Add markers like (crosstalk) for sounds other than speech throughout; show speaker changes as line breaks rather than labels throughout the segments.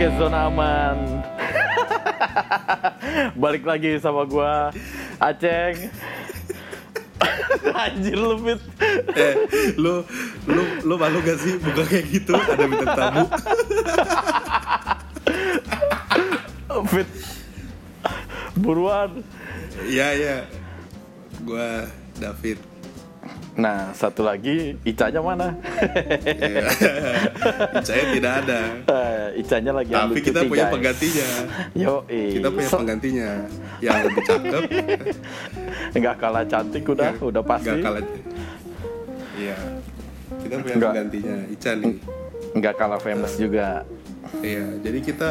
podcast zona aman. (laughs) Balik lagi sama gua Aceng. (laughs) Anjir lu Fit.
eh lu lu lu malu gak sih buka kayak gitu ada bintang tamu (laughs)
Fit. Buruan.
iya iya gua David
Nah, satu lagi Icanya mana?
Iya. (laughs) saya tidak ada
Eh, Icanya lagi ambil
tapi kita
cuti,
punya
guys.
penggantinya (laughs)
Yo,
kita punya penggantinya yang lebih cakep (laughs)
Enggak kalah cantik udah,
yang
udah pasti.
nggak kalah iya kita punya
Nggak.
penggantinya Ica nih
Enggak kalah famous juga.
iya jadi kita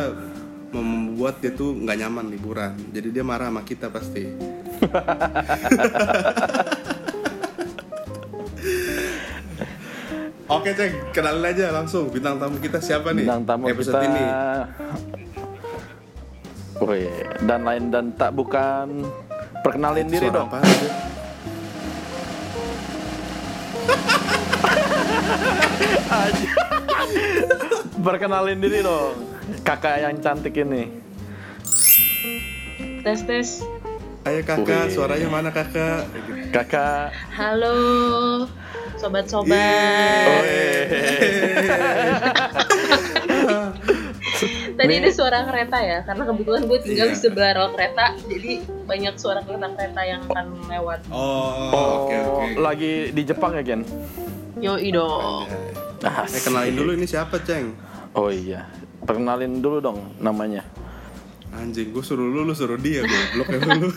membuat dia tuh nggak nyaman liburan jadi dia marah sama kita pasti Oke ceng, kenalin aja langsung bintang tamu kita siapa nih?
Bintang tamu
episode
kita.
ini.
Wih, dan lain dan tak bukan perkenalin diri
Suara
dong. (laughs) Perkenalin diri dong. Kakak yang cantik ini.
Tes tes.
Ayo kakak,
Wih.
suaranya mana kakak?
Kakak.
Halo, sobat-sobat.
Yeay. (laughs)
Tadi ada suara kereta ya, karena kebetulan gue tinggal
Iya.
di sebelah rel kereta, jadi banyak suara kereta-kereta yang akan lewat.
Oh, oke oke.
lagi di Jepang ya, Gen?
Yo dong.
Ah,
Eh kenalin dulu ini siapa ceng?
Oh iya. Perkenalin dulu dong namanya.
Anjing, gue suruh lu, lu suruh dia, goblok ya lu.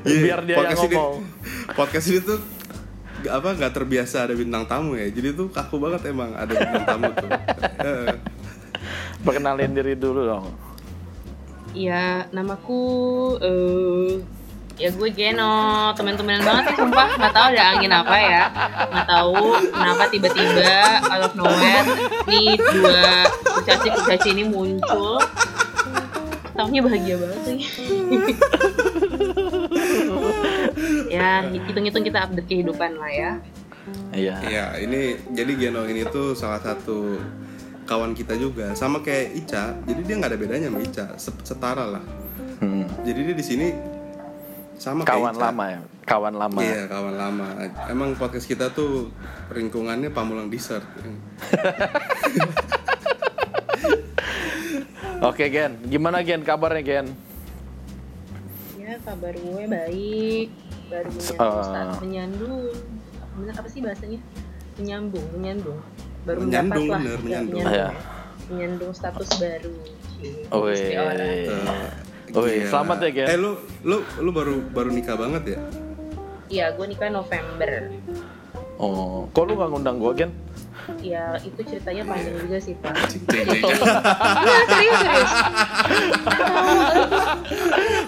Iya, (laughs)
Biar dia yang
podcast ini-
ngomong.
Podcast ini tuh gak, apa nggak terbiasa ada bintang tamu ya, jadi tuh kaku banget emang ada bintang tamu tuh. (laughs)
Perkenalin diri dulu dong.
Iya, namaku eh ya gue Geno, temen-temenan banget sih sumpah, nggak tahu ada angin apa ya, nggak tahu kenapa tiba-tiba out of nowhere nih dua kurcaci kurcaci ini muncul, tahunya bahagia banget sih. (laughs) ya hitung-hitung kita update kehidupan lah ya.
Iya.
Iya, ini jadi Geno ini tuh salah satu kawan kita juga, sama kayak Ica. Jadi dia nggak ada bedanya sama Ica, se- setara lah.
Hmm.
Jadi dia di sini sama
Kawan
kayak Ica.
lama ya. Kawan lama.
Iya, kawan lama. Emang podcast kita tuh lingkungannya Pamulang Dessert. (laughs)
Oke, Gen. Gimana Gen kabarnya, Gen?
Ya kabar gue baik, baru menyandung,
Eh.
status menyandung, bener apa sih bahasanya? Menyambung, menyandung, baru
Menyandung,
mendapat lah,
bener,
ya,
menyandung.
menyandung,
Iya.
menyandung status baru.
Wih,
gila.
selamat ya, Gen.
Eh lu lu lu baru baru nikah banget ya?
Iya, gue nikah November.
Oh, kok lu gak ngundang gua, Gen?
Ya itu ceritanya panjang juga sih pak. Iya serius serius.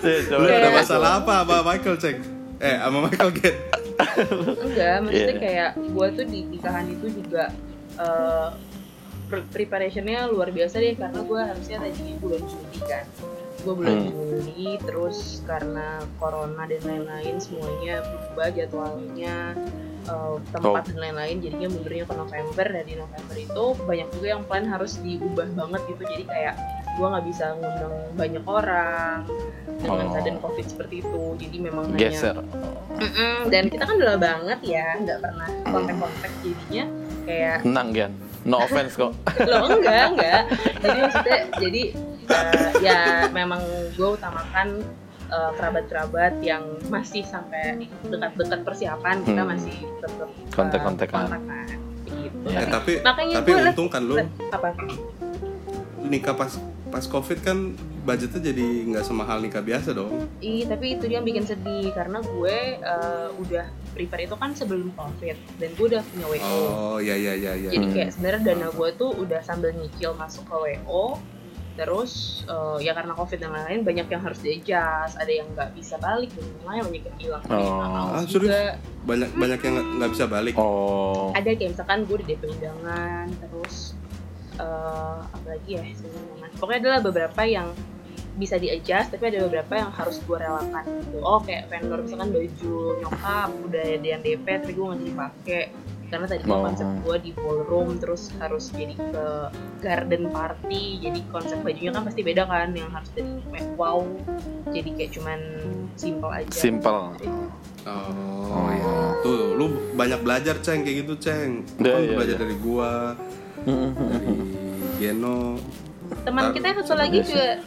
Ya.
Lu ada masalah apa sama Michael cek? Eh sama Michael Gen?
Enggak, maksudnya
Iya.
kayak gue tuh di nikahan itu juga eh, pre- preparationnya luar biasa deh karena gue harusnya tadinya bulan Juli kan gue bulan
Hmm.
Juli terus karena corona dan lain-lain semuanya berubah jadwalnya eh, tempat
Oh.
dan lain-lain jadinya mundurnya ke November dan di November itu banyak juga yang plan harus diubah banget gitu jadi kayak gue nggak bisa ngundang banyak orang dengan
Oh.
keadaan covid seperti itu jadi memang hanya
Geser.
Mm-mm, dan kita kan udah banget ya nggak pernah kontak-kontak jadinya kayak
Tenang, Gen. No offense kok. (laughs)
lo enggak enggak jadi maksudnya jadi eh, ya memang gue utamakan eh, kerabat-kerabat yang masih sampai dekat-dekat persiapan kita
Hmm.
masih tetap eh,
Kontak-kontakan.
kontakan gitu
Ya.
Eh, tapi
Makanya
tapi untung kan lu
apa
nikah pas pas covid kan budgetnya jadi nggak semahal nikah biasa dong.
Iya, tapi itu dia yang bikin sedih karena gue eh, udah prepare itu kan sebelum covid dan gue udah punya WO.
Oh iya iya iya iya.
Jadi kayak sebenarnya dana gue tuh udah sambil nyicil masuk ke WO. Terus eh, ya karena covid dan lain-lain banyak yang harus di-adjust, ada yang nggak bisa balik dan lain-lain banyak yang hilang.
Oh.
Ah,
juga
serius? Banyak banyak yang nggak- nggak bisa balik.
Oh.
ada kayak misalkan gue di DP undangan, terus eh apalagi ya sebenarnya. Pokoknya adalah beberapa yang bisa di adjust tapi ada beberapa yang harus gue relakan gitu oh kayak vendor misalkan baju nyokap udah ada yang DP tapi gue nggak jadi pakai karena tadi
Oh.
konsep gue di ballroom terus harus jadi ke garden party jadi konsep bajunya kan pasti beda kan yang harus kayak wow jadi kayak cuman simple aja
Simple.
Oh, iya. Tuh, lu banyak belajar, Ceng, kayak gitu, Ceng. Lu kan
iya,
belajar
iya.
dari gua, dari Geno.
teman kita yang satu lagi juga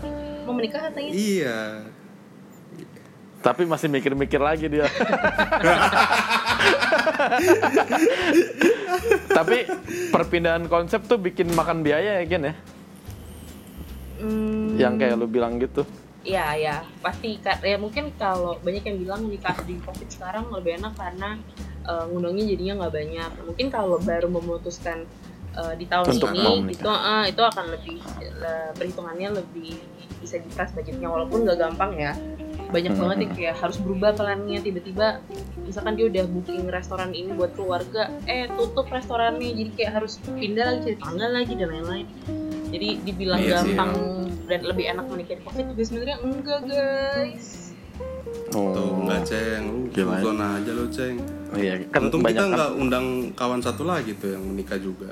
mau menikah katanya
Iya.
Tapi masih mikir-mikir lagi dia. (laughs) Tapi perpindahan konsep tuh bikin makan biaya ya Gen ya?
Hmm,
Yang kayak lu bilang gitu.
Iya ya pasti Kak. ya mungkin kalau banyak yang bilang nikah di covid sekarang lebih enak karena eh, ngundangnya jadinya nggak banyak mungkin kalau baru memutuskan eh, di tahun
Untuk
ini itu eh, itu akan lebih le- perhitungannya lebih bisa diperas budgetnya walaupun nggak gampang ya. Banyak
Hmm.
banget yang kayak harus berubah plannya tiba-tiba misalkan dia udah booking restoran ini buat keluarga eh tutup restorannya jadi kayak harus pindah lagi cari tanggal lagi dan lain-lain. Jadi dibilang
Iya sih,
gampang dan lebih enak menikah di covid juga sebenarnya enggak guys
Oh.
Tuh, enggak, Ceng. Lu
Gimana?
zona aja lu, Ceng.
Iya, kan
Untung
banyak
kita
kan.
nggak undang kawan satu lagi tuh yang menikah juga.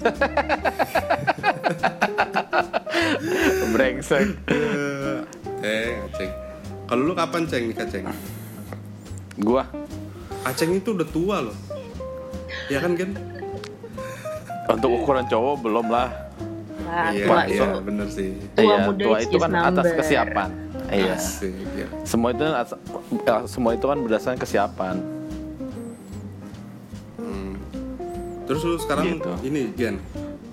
(laughs)
brengsek.
eh, Ceng. Kalau lu kapan, Ceng, nikah, Ceng?
Gua
Aceng itu udah tua loh. Ya kan, Gen?
untuk ukuran cowok belum lah.
Nah,
iya,
tua
iya,
itu
bener sih.
Tua
iya,
muda
tua itu kan atas
number.
kesiapan. Iya.
Asik, ya.
Semua itu as- eh, semua itu kan berdasarkan kesiapan.
Hmm. Terus lu sekarang
Gitu.
ini, Gen,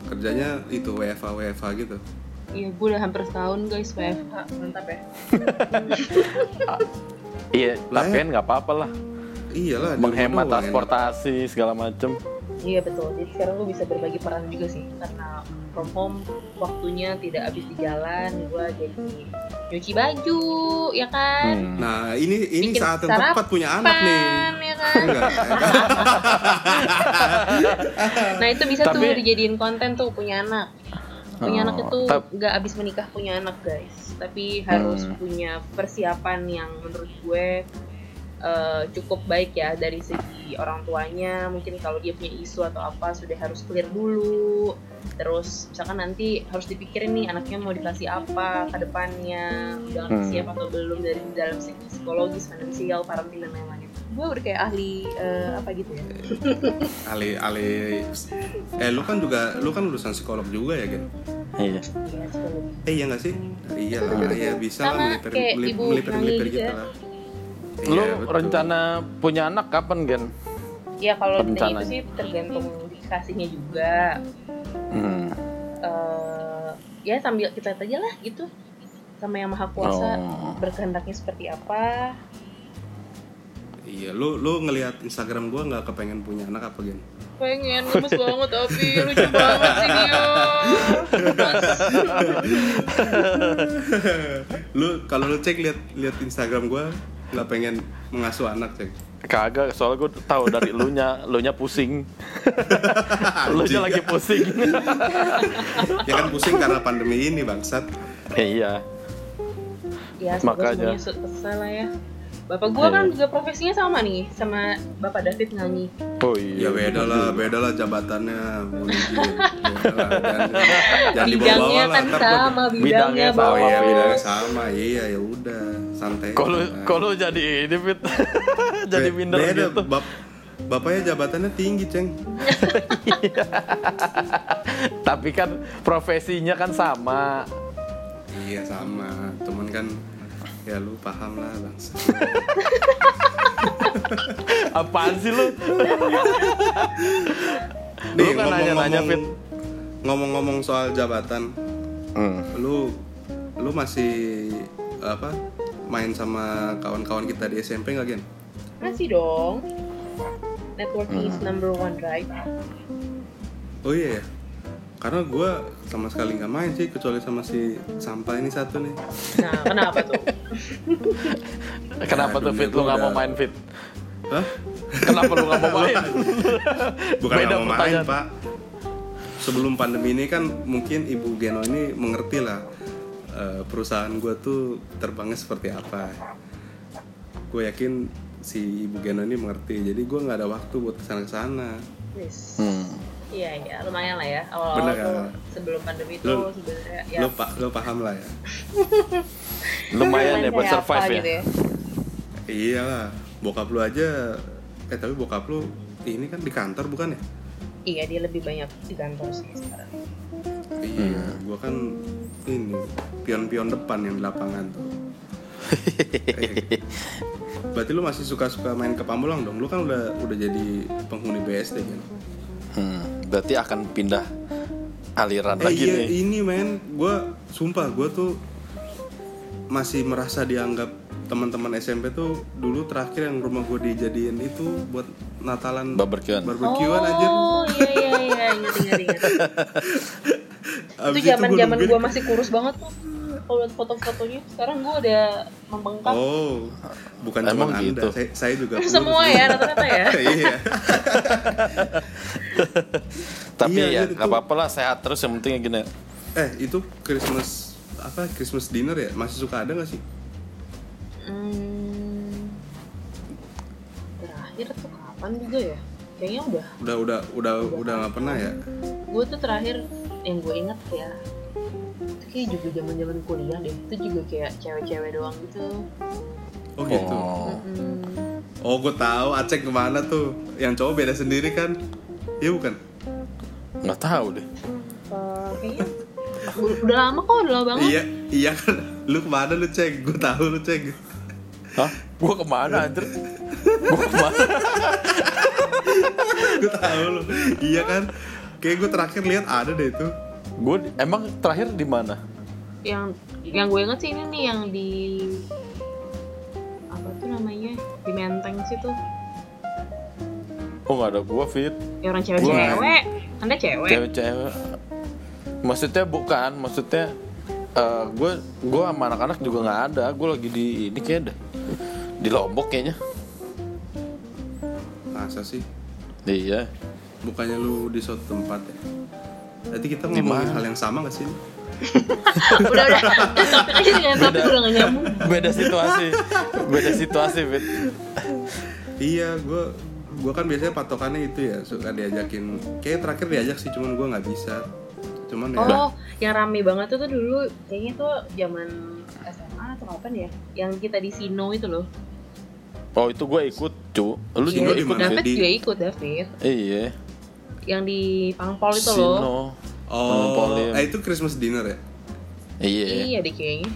kerjanya itu WFA WFA gitu.
Iya, gue udah hampir setahun guys WFH, mantap ya. (laughs)
Iya,
Lah
tapi
ya.
kan nggak apa-apa lah.
Iyalah,
Menghemat transportasi segala macem.
Iya betul. Jadi sekarang gue bisa berbagi peran juga sih, karena from home waktunya tidak habis di jalan, gue jadi nyuci baju, ya kan?
Hmm.
Nah, ini ini
Bikin
saat yang tepat punya anak nih.
Ya kan? (laughs) Nah itu bisa tuh
Tapi-
dijadiin konten tuh punya anak. Punya
Oh,
anak itu nggak abis menikah punya anak guys, tapi harus
Hmm.
punya persiapan yang menurut gue eh, cukup baik ya dari segi orang tuanya. Mungkin kalau dia punya isu atau apa sudah harus clear dulu. Terus misalkan nanti harus dipikirin nih anaknya mau dikasih apa ke depannya, udah
Hmm.
siap atau belum dari dalam segi psikologis, finansial, parenting dan lain-lain. Gue udah kayak ahli eh, apa gitu ya. (laughs)
Ali Ali eh lu kan juga lu kan lulusan psikolog juga ya, Gen?
Iya.
Iya.
Eh iya gak sih? Iya lah, iya bisa
Sama
lah melipir
kayak
melip-
Ibu
melipir-melipir
Nani
gitu
juga.
Lah.
Lu
Iya, betul.
rencana punya anak kapan, Gen?
Ya kalau ditanya itu sih tergantung dikasihnya juga.
Hmm.
eh ya sambil kita lihat aja lah gitu. Sama yang maha kuasa
Oh.
berkehendaknya seperti apa.
Iya, lu lu ngelihat Instagram gua nggak kepengen punya anak apa Gen?
Pengen gemes banget tapi lucu banget sih dia. (laughs)
lu kalau lu cek lihat lihat Instagram gua nggak pengen mengasuh anak cek.
Kagak, soalnya gue tahu dari lu nya, lu nya pusing. (laughs) lu nya lagi pusing.
Ya kan pusing karena pandemi ini bangsat.
iya.
Ya semoga
Makanya.
lah ya. Bapak gua kan juga profesinya sama nih sama Bapak David nyanyi.
Oh iya.
Ya beda lah, beda lah jabatannya. Beda (laughs) jangan- dibawa-bawa
Bidangnya
lah.
kan sama,
Bidangnya
bidangnya
sama,
Oh
Bapak.
iya, bidangnya sama. Iya, ya udah, santai.
Kalau kalau jadi ini fit, (laughs) jadi minder
beda,
gitu.
bap- bapaknya jabatannya tinggi, Ceng. (laughs)
Tapi kan profesinya kan sama.
Iya sama, cuman kan ya lu paham lah bangsa. (laughs)
Apaan sih lu?
Nih,
kan nanya-nanya, Fit.
Ngomong-ngomong soal jabatan,
Hmm.
lu lu masih apa main sama kawan-kawan kita di SMP nggak Gen?
Masih dong. Networking is number one, right?
Oh iya ya, karena gue sama sekali nggak main sih kecuali sama si sampah ini satu nih.
Nah, kenapa tuh?
Kenapa tuh fit lu nggak mau main fit?
Hah?
Kenapa lu nggak mau main? (laughs)
Bukan nggak mau main pak. Sebelum pandemi ini kan mungkin Ibu Geno ini mengerti lah eh, perusahaan gue tuh terbangnya seperti apa. Gue yakin si ibu Geno ini mengerti jadi gue nggak ada waktu buat ke sana ke sana
Wis.
Hmm.
Iya iya. Lumayan lah ya. Awal-awal
Bener,
tuh
ya.
sebelum pandemi itu sebenarnya ya.
lo lo paham lah ya. (laughs)
Lumayan ya buat survive
apa
ya.
gitu
iyalah bokap lu aja eh tapi bokap lu ini kan di kantor bukan ya?
Iya dia lebih banyak di kantor sih sekarang.
iya gue kan ini pion-pion depan yang di lapangan tuh. Eh, (laughs) berarti lu masih suka-suka main ke Pamulang dong? Lu kan udah udah jadi penghuni BSD kan?
Hmm, berarti akan pindah aliran
Eh
lagi
iya
nih.
ini men, gue sumpah gue tuh masih merasa dianggap teman-teman SMP tuh dulu terakhir yang rumah gue dijadiin itu buat Natalan
Barbekyuan.
barbekyuan anjir.
Oh iya iya iya ingat ingat. (laughs) itu zaman
gua
zaman gue masih kurus banget tuh. Kalau lihat foto-fotonya sekarang gue udah membengkak.
Oh, bukan
Emang
cuma
gitu?
anda, saya, saya juga kurus.
Semua ya rata-rata ya. (laughs)
iya. (laughs)
Tapi
Iya,
ya
iya,
nggak apa-apa lah sehat terus yang penting gini.
Eh itu Christmas apa Christmas dinner ya masih suka ada nggak sih?
Hmm, terakhir tuh kapan juga ya? Kayaknya udah.
Udah udah udah udah nggak pernah ya?
Gue tuh terakhir yang gue inget ya. Itu kayak juga zaman zaman kuliah deh. Itu juga kayak cewek-cewek doang gitu.
Oh gitu.
Oh.
Mm-mm.
Oh gue tahu Aceh ke mana tuh? Yang cowok beda sendiri kan? Iya bukan?
Nggak tahu deh.
Eh, kayaknya udah lama kok, udah lama banget.
Iya, iya kan. Lu ke mana lu cek? Gue tahu lu cek.
Hah? Gua ke mana anjir? Gua ke mana? (laughs)
gue tahu lu. Iya kan? Kayak gue terakhir lihat ada deh itu.
Gua emang terakhir di mana?
Yang yang gue inget sih ini nih yang di apa tuh namanya di Menteng situ.
Oh nggak ada gua fit.
Ya orang cewek-cewek. Anda cewek.
Cewek-cewek. Maksudnya bukan, maksudnya eh gue gue sama anak-anak juga nggak ada. Gue lagi di ini kayak dah di Lombok kayaknya.
Masa sih?
Iya.
Bukannya lu di suatu tempat ya? Nanti kita ngomongin hal yang sama gak sih? (laughs)
udah udah. Nyambung.
Beda situasi. Beda situasi, fit.
Iya, gue gue kan biasanya patokannya itu ya suka diajakin. Kayak terakhir diajak sih, cuman gue nggak bisa. Cuman ya.
Oh, yang rame banget tuh tuh dulu kayaknya tuh zaman SMA atau kapan ya? Yang kita di Sino itu loh.
Oh itu gue ikut, cu. Lu
Sino
juga
di
ikut
mana?
David?
Di-
juga ikut David.
Iya.
Yang di Pangpol itu loh.
Sino.
Oh,
Monopoly.
eh, itu Christmas dinner ya?
Iya.
Iya deh kayaknya.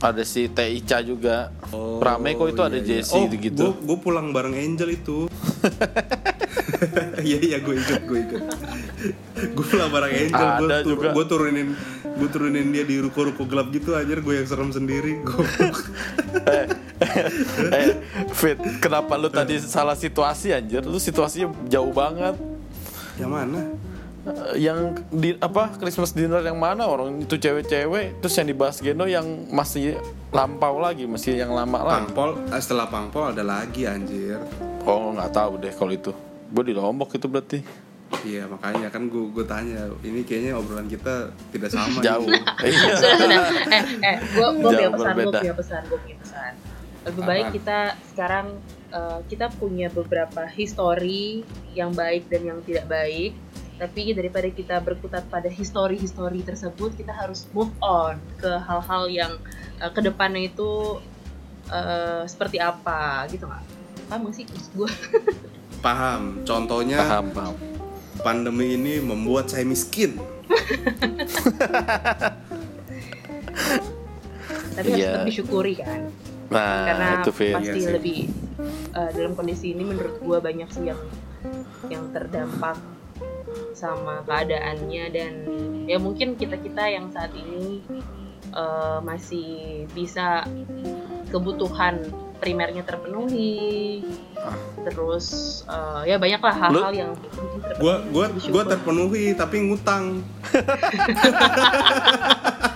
Ada si Teh Ica juga. Rame kok itu ada
iya, iya.
Jesse
oh,
gitu.
Gue pulang bareng Angel itu. (laughs) Iya iya gue ikut gue ikut. gue pulang bareng Angel. Gue
Ada juga.
gue turunin gue turunin dia di ruko-ruko gelap gitu aja. Gue yang serem sendiri. Gue
eh, eh, Fit, kenapa lu tadi salah situasi anjir? Lu situasinya jauh banget.
Yang mana?
Eh, yang di apa Christmas dinner yang mana orang itu cewek-cewek terus yang dibahas Geno yang masih lampau lagi masih yang lama lagi
Pangpol. eh, setelah Pangpol ada lagi anjir.
oh nggak tahu deh kalau itu gue di Lombok itu berarti
Iya makanya kan gue gue tanya. Ini kayaknya obrolan kita tidak sama.
jauh
nih. (laughs)
iya
sudah sudah. Eh eh, gue gue punya
Jauh
pesan, gue punya pesan, gue punya pesan. Lebih baik kita sekarang eh, kita punya beberapa histori yang baik dan yang tidak baik. Tapi daripada kita berkutat pada histori-histori tersebut, kita harus move on ke hal-hal yang eh, ke depannya itu eh, seperti apa gitu nggak? Paham nggak sih gue? (laughs)
Paham. Contohnya
paham paham
pandemi ini membuat saya miskin.
Tapi harus
Iya.
tetap disyukuri kan.
nah
karena
itu
pasti
Iya
lebih uh, dalam kondisi ini menurut gua banyak sih yang yang terdampak sama keadaannya dan ya mungkin kita kita yang saat ini uh, masih bisa kebutuhan primernya terpenuhi. Terus uh, ya banyaklah hal-hal yang
Gue gue gue terpenuhi tapi ngutang. (laughs)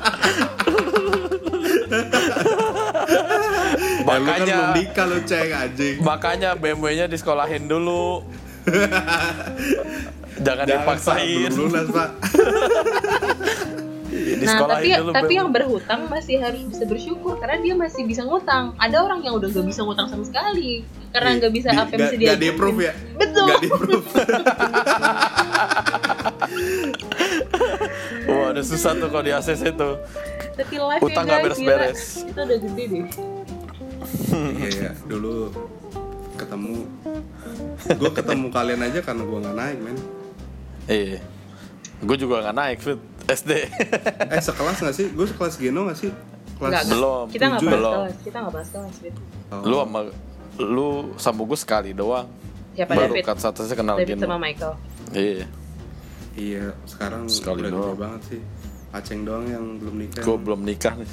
Ya, lu kan
makanya
belum nikah lu cek anjing.
makanya BMW-nya disekolahin dulu (laughs) jangan
Jangan, Pak,
dipaksain
belum lunas pak.
Iya, (laughs)
Nah, tapi
dulu
tapi
BMW.
yang berhutang masih harus bisa bersyukur karena dia masih bisa ngutang. Ada orang yang udah gak bisa ngutang sama sekali. karena
Di-
nggak bisa
di-
apa yang bisa dia
di approve ya
Betul.
nggak di approve (laughs)
Wah, ada susah tuh kalau di ACC tuh.
tapi live
Utang nggak beres-beres.
itu udah gede deh
iya ya dulu ketemu gue ketemu kalian aja karena gue nggak naik men
Iya. Gue juga nggak naik fit SD.
eh sekelas nggak sih gue sekelas Geno nggak sih kelas
Nggak,
Belum.
kita nggak bahas
ya?
kelas kita nggak bahas kelas Fit.
Oh.
lu sama lu sama gue sekali doang.
siapa
Baru
David
kat satunya kenal
David
Gino.
sama Michael
Iya.
iya sekarang
Sekali
udah
doang.
banget sih Aceng doang yang belum nikah
Gue belum nikah nih.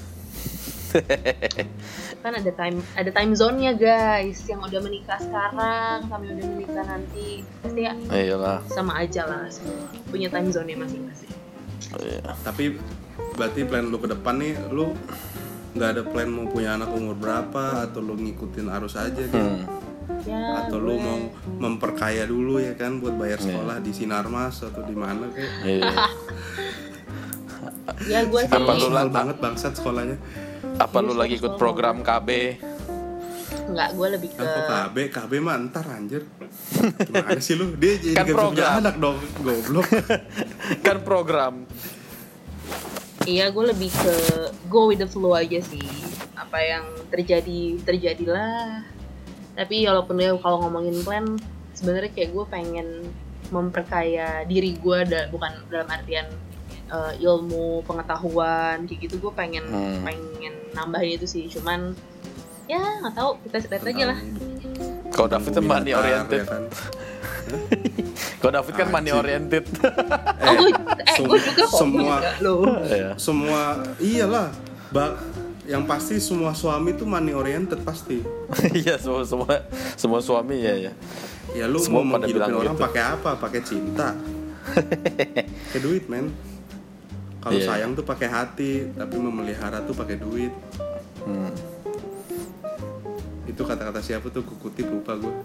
(laughs)
kan ada time ada time zone-nya guys yang udah menikah sekarang sama yang udah menikah nanti pasti ya
Iyalah.
sama aja lah semua punya time zone-nya masing-masing
Iya.
tapi berarti plan lu ke depan nih lu nggak ada plan mau punya anak umur berapa atau lu ngikutin arus aja gitu
Hmm.
ya
atau lu mau memperkaya dulu ya kan buat bayar
Iya.
sekolah di Sinarmas atau di mana kayak
Iya.
ya gue sih
Apa lu
banget bangsat sekolahnya
Apa lu lagi ikut program KB?
nggak gue lebih ke
kok KB KB mah ntar anjir gimana sih lu dia jadi
Kan program.
anak dong goblok (laughs)
kan program.
iya gue lebih ke go with the flow aja sih apa yang terjadi terjadilah tapi walaupun ya kalau ngomongin plan sebenarnya kayak gue pengen memperkaya diri gue da- bukan dalam artian eh, ilmu pengetahuan kayak gitu gue pengen
Hmm.
pengen nambahin itu sih cuman ya nggak tahu kita lihat aja lah
Kalau David kan money oriented.
ya kan?
Kalau (laughs) David kan money oriented.
oh gue eh,
sem-
gue juga kok
semua-
juga loh
Iya.
semua iyalah ba- yang pasti semua suami tuh money oriented pasti (laughs)
Iya semua semua semua suami ya ya.
ya lu
Semua
mau menghidupin
bilang
orang
gitu.
pakai apa pakai cinta (laughs) pakai duit men kalau
Iya.
sayang tuh pakai hati tapi memelihara tuh pakai duit
Hmm.
itu kata-kata siapa tuh kukutip lupa gue (laughs)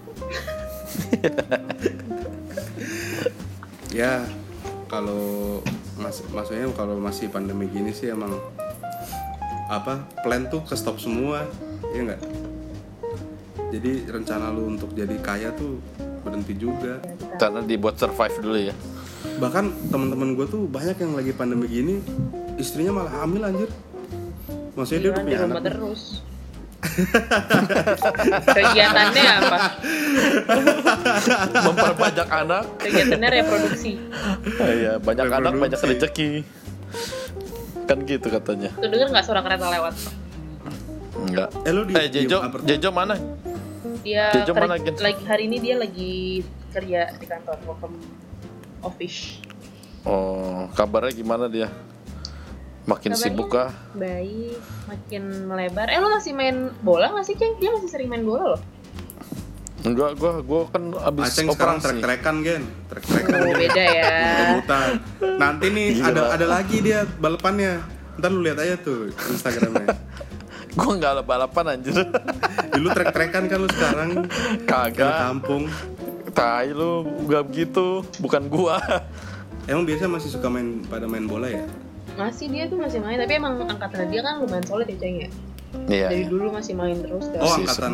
ya kalau mas maksudnya kalau masih pandemi gini sih emang apa plan tuh ke stop semua ya nggak jadi rencana lu untuk jadi kaya tuh berhenti juga
Karena dibuat survive dulu ya.
Bahkan teman-teman gue tuh banyak yang lagi pandemi gini istrinya malah hamil anjir maksudnya dia udah
di
punya
rumah
anak
terus (laughs) kegiatannya apa (laughs)
Memperbanyak anak.
kegiatannya reproduksi
Iya banyak anak banyak
Reproduksi.
rezeki. Kan gitu katanya.
tuh denger nggak suara kereta lewat
Enggak.
eh lu di
Eh
di
Jejo,
apart-
Jejo mana?
dia ker-
mana,
lagi hari ini dia lagi kerja di kantor work from office
Oh, kabarnya gimana dia? Makin
Kabarnya
sibuk kah?
baik makin melebar. Eh lo masih main bola nggak sih ceng? Dia masih sering main bola loh.
Enggak, gua gua kan abis
Aceng sekarang trek-trekan gen. Trek-trekan.
Oh beda ya.
Rebutan. Nanti nih
Gila.
ada ada lagi dia balapannya. Ntar lu lihat aja tuh instagramnya. (laughs)
Gua nggak balapan anjir.
dulu trek-trekan kan lu sekarang.
Kagak.
kampung
Tai lu nggak begitu, bukan gua. (laughs)
emang biasa masih suka main pada main bola ya
masih dia tuh masih main tapi emang angkatan dia kan lumayan solid ya ceng ya
Iya.
dari
iya.
dulu masih main terus kan
oh angkatan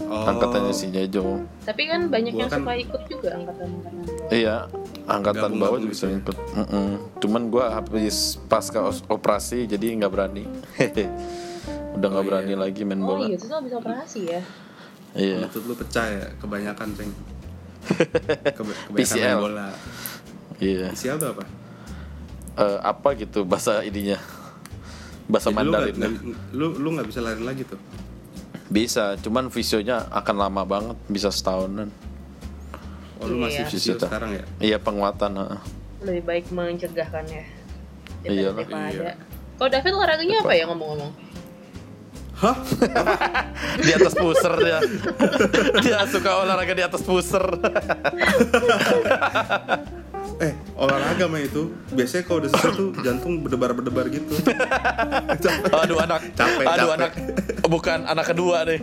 oh
Angkatannya si Jejo.
tapi kan banyak
Gua
yang
kan-
suka ikut juga angkatan angkatan
Iya, angkatan bawah juga
gitu
sering ikut. Mm-mm. Cuman gua habis pasca operasi jadi nggak berani. (laughs) Udah nggak
Oh,
berani
iya.
lagi main
oh
bola.
iya itu tuh habis operasi ya
Iya.
lutut lu pecah ya kebanyakan ceng (laughs) kebanyakan
PCL.
main bola
Iya.
PCL tuh apa
Eh, apa gitu bahasa ininya? Bahasa
Jadi lu
Mandarin.
lu lu nggak bisa lari lagi tuh
Bisa, cuman visionya akan lama banget, bisa setahunan.
oh lu masih
Iya.
fisio
Visita.
sekarang ya
Iya penguatan. heeh.
lebih baik mencegah kan ya
Iya
Iya.
kalau David olahraganya apa ya ngomong-ngomong
hah (laughs)
Di atas pusar dia. (laughs) dia suka olahraga di atas pusar. (laughs)
eh olahraga mah itu biasanya kalau udah selesai tuh jantung berdebar-berdebar gitu
Aduh anak.
Capek,
Aduh
capek.
anak. Bukan anak kedua deh.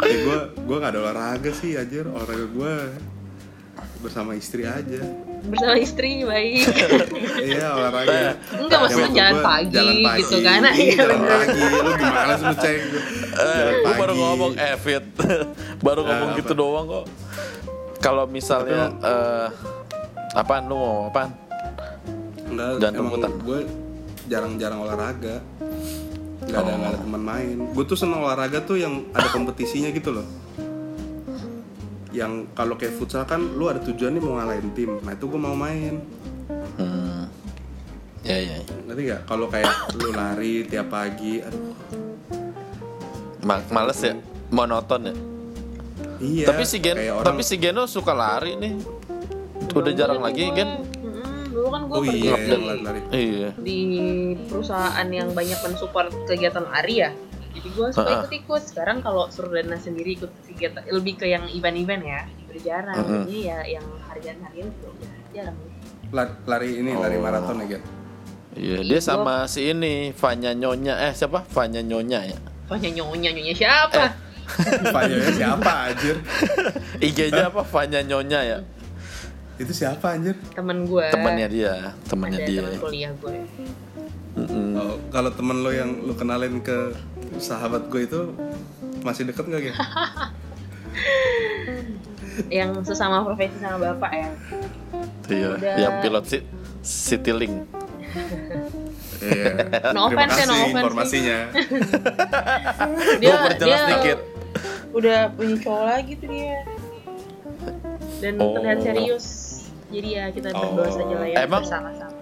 eh gue gue nggak ada olahraga sih anjir olahraga gue bersama istri aja.
bersama istri baik (laughs)
iya olahraga.
Enggak, maksudnya jalan pagi
jalan pagi.
gitu kan.
Iya,
Iya,
jalan pagi. Lu gimana sih lu ceng?
Eh, gue baru ngomong eh Fit (laughs) baru
Ah,
ngomong
apa?
gitu doang kok kalau misalnya eh apaan lu mau apaan
Enggak,
Jangan
emang gue jarang-jarang olahraga. Gak ada nggak ada teman main. Gue tuh seneng olahraga tuh yang ada kompetisinya gitu loh. Yang kalau kayak futsal kan lu ada tujuan nih mau ngalahin tim. Nah itu gue mau main.
hmm. ya ya ya.
Ngerti gak? Kalau kayak lu lari tiap pagi, aduh.
Ma- males ya monoton ya
Iya.
tapi si Gen
orang,
tapi si Geno suka lari nih udah jarang lagi Gen
Mm-mm, dulu kan gue
Oh
kerja
iya,
di,
lari-lari.
iya
di perusahaan yang banyak mensupport kegiatan lari ya jadi gue suka
Ha-ha.
ikut-ikut sekarang kalau suruh Dana sendiri ikut kegiatan lebih ke yang event-event ya udah jarang
Mm-mm.
jadi ya yang harian-harian juga udah jarang
la- lari ini, lari
Oh.
maraton ya Gen.
iya dia sama si ini Vanya Nyonya eh siapa Vanya Nyonya ya
Pokoknya nyonya nyonya siapa? (laughs)
Panjangnya siapa anjir? (laughs)
IG-nya apa Vanya Nyonya ya
Itu siapa anjir?
Temen gue.
temannya dia temannya
ada
dia
teman kuliah gue.
Mm-mm.
Oh, kalau temen lo yang lu kenalin ke sahabat gue itu masih deket gak Gen? (laughs)
Yang sesama profesi sama bapak ya.
iya
Udah.
yang pilot si Citylink
Iya. (laughs)
No offense ya, no
kasih
offense.
informasinya. (laughs)
Dia
Gua perjelas
dia
dikit
udah punya cowok lagi tuh dia. Dan
Oh.
terlihat serius. Jadi ya kita berdoa
Oh.
saja lah ya
Emang-
bersama-sama.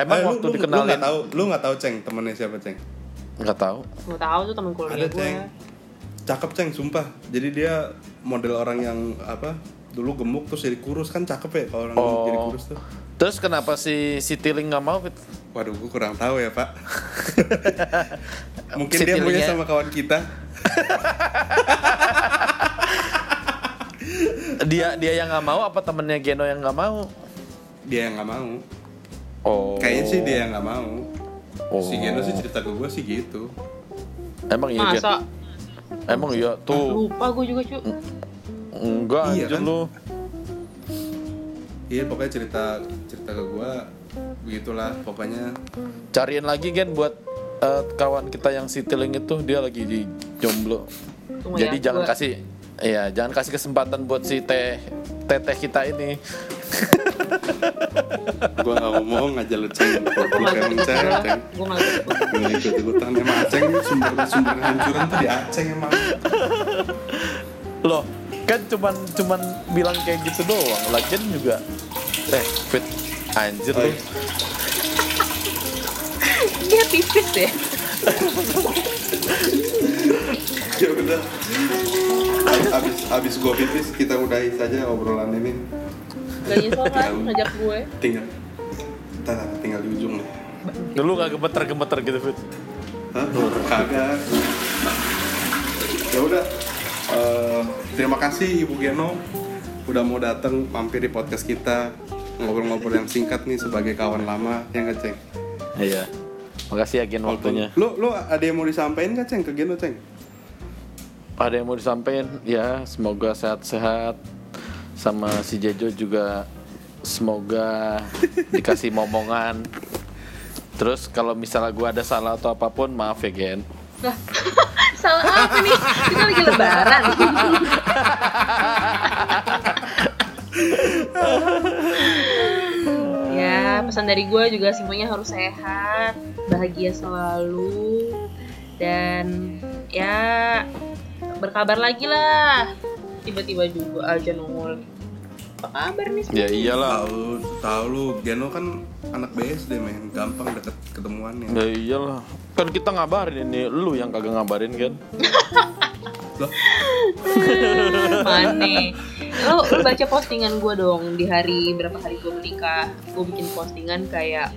Emang
Eh, lu-
waktu
lu, Lu
dikenalin
nggak tahu, lu nggak tahu ceng temennya siapa ceng?
nggak tahu
Mau tahu tuh teman kuliah
Ada
gue.
ceng. Cakep ceng, sumpah. Jadi dia model orang yang apa? Dulu gemuk terus jadi kurus kan cakep ya kalau orang gemuk jadi
Oh.
kurus tuh.
terus kenapa si Citylink nggak mau Fit?
Waduh, gue kurang tahu ya pak. (laughs) Mungkin
Si
dia punya sama kawan kita. (laughs)
dia dia yang nggak mau apa temennya Geno yang nggak mau
Dia yang nggak mau.
Oh
Kayaknya sih dia yang nggak mau.
oh.
Si Geno sih cerita ke gue sih gitu.
emang iya Gen?
Masa
emang iya tuh
lupa gue juga cu.
enggak
Iya
anjir
kan?
lu
Iya pokoknya cerita cerita ke gue begitulah pokoknya
cariin lagi Gen buat eh, kawan kita yang Citylink itu dia lagi di jomblo
Tunggu
jadi
ya,
jangan
gua-
kasih Iya, jangan kasih kesempatan buat si teh teteh kita ini.
Gue nggak ngomong aja lu ceng
Gue
Lu
gak ikut
ceng
gue.
ceng
Gue gak ikut.
ikutan emang aceng sumber sumber kehancuran tuh di aceng emang
Loh, kan cuman cuman bilang kayak gitu doang. Lagian juga eh fit anjir
Oh,
lu.
iya.
Dia tipis ya.
ya udah abis abis gue pipis kita udahi saja obrolan ini
Gak nyesel kan ngajak gue.
tinggal kita tinggal di ujung nih
Dulu gak gemeter-gemeter gitu fit.
Hah? kagak ya udah Eh, terima kasih ibu Geno udah mau datang mampir di podcast kita ngobrol-ngobrol yang singkat nih sebagai kawan lama yang ngeceng
Iya. Makasih ya Gen waktunya.
lu lu ada yang mau disampaikan nggak ceng ke Geno ceng
Ada yang mau disampaikan? Ya, semoga sehat-sehat. Sama si Jejo juga semoga (laughs) dikasih momongan. Terus kalau misalnya gua ada salah atau apa pun, maaf ya Gen.
Lah, (laughs) salah apa nih? Kita lagi lebaran. (laughs) ya, pesan dari gue juga semuanya harus sehat, bahagia selalu, dan ya berkabar lagi lah. Tiba-tiba juga aja nongol. Apa kabar nih?
Ya iyalah.
tahu tahu lu Geno kan anak BSD men gampang deket ketemuannya
Ya iyalah. Kan kita ngabarin ini, lu yang kagak ngabarin kan?
loh
Mane. Lo, lo baca postingan gue dong di hari berapa hari gue menikah. Gue bikin postingan kayak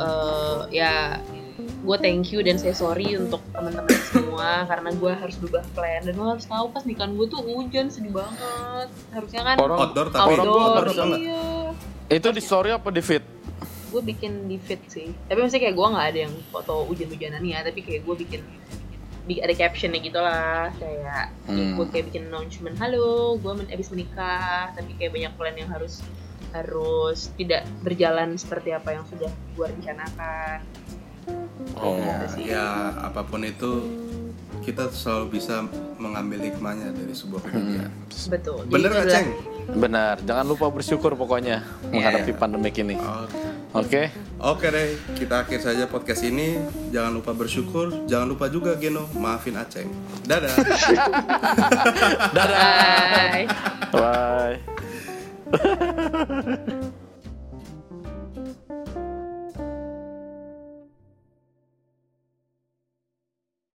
eh ya gue thank you dan saya sorry untuk teman-teman semua karena gue harus berubah plan. Dan lo harus tahu pas nikahan gue tuh hujan sedih banget. Harusnya kan
Orang
outdoor tapi
orang gua
outdoor
baru sama.
iya.
Itu di story apa di feed?
gue bikin di feed sih. Tapi maksudnya kayak gue nggak ada yang foto hujan-hujanan ya tapi kayak gue bikin bi- ada captionnya gitu lah kayak
Hmm.
gue kayak bikin announcement halo gue men abis menikah. Tapi kayak banyak plan yang harus harus tidak berjalan seperti apa yang sudah gue rencanakan.
Oh.
ya, ya apa pun itu kita selalu bisa mengambil hikmahnya dari sebuah kejadian
betul Jadi
bener
itu
gak
adalah-
ceng
Benar, jangan lupa bersyukur pokoknya menghadapi
Iya.
pandemik ini.
Oke.
Oke.
Oke deh, kita akhir saja podcast ini. Jangan lupa bersyukur, jangan lupa juga Geno, maafin Aceng. Dadah. (laughs)
Dadah.
Bye.
Bye. (laughs)